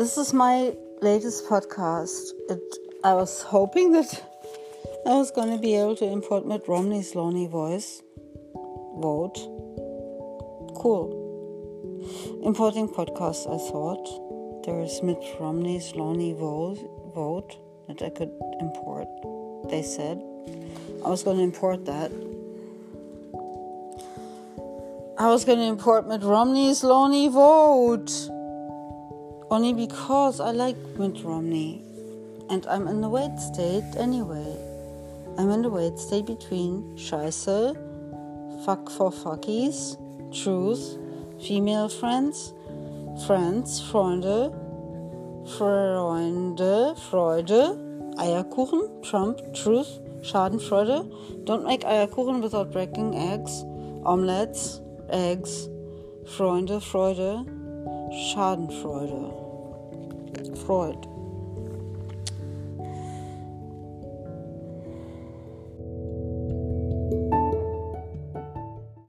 This is my latest podcast. It, I was hoping that I was going to be able to import Mitt Romney's lonely voice. Vote. Cool. Importing podcasts, I thought. There is Mitt Romney's lonely vote, vote that I could import. They said. I was going to import that. I was going to import Mitt Romney's lonely vote. Only because I like Mitt Romney. And I'm in the wait state anyway. I'm in the wait state between Scheiße, Fuck for Fuckies, Truth, Female Friends, Friends, Freunde, Freunde, Freude, Eierkuchen, Trump, Truth, Schadenfreude. Don't make Eierkuchen without breaking eggs, omelets, eggs, Freunde, Freude, Schadenfreude. Freud.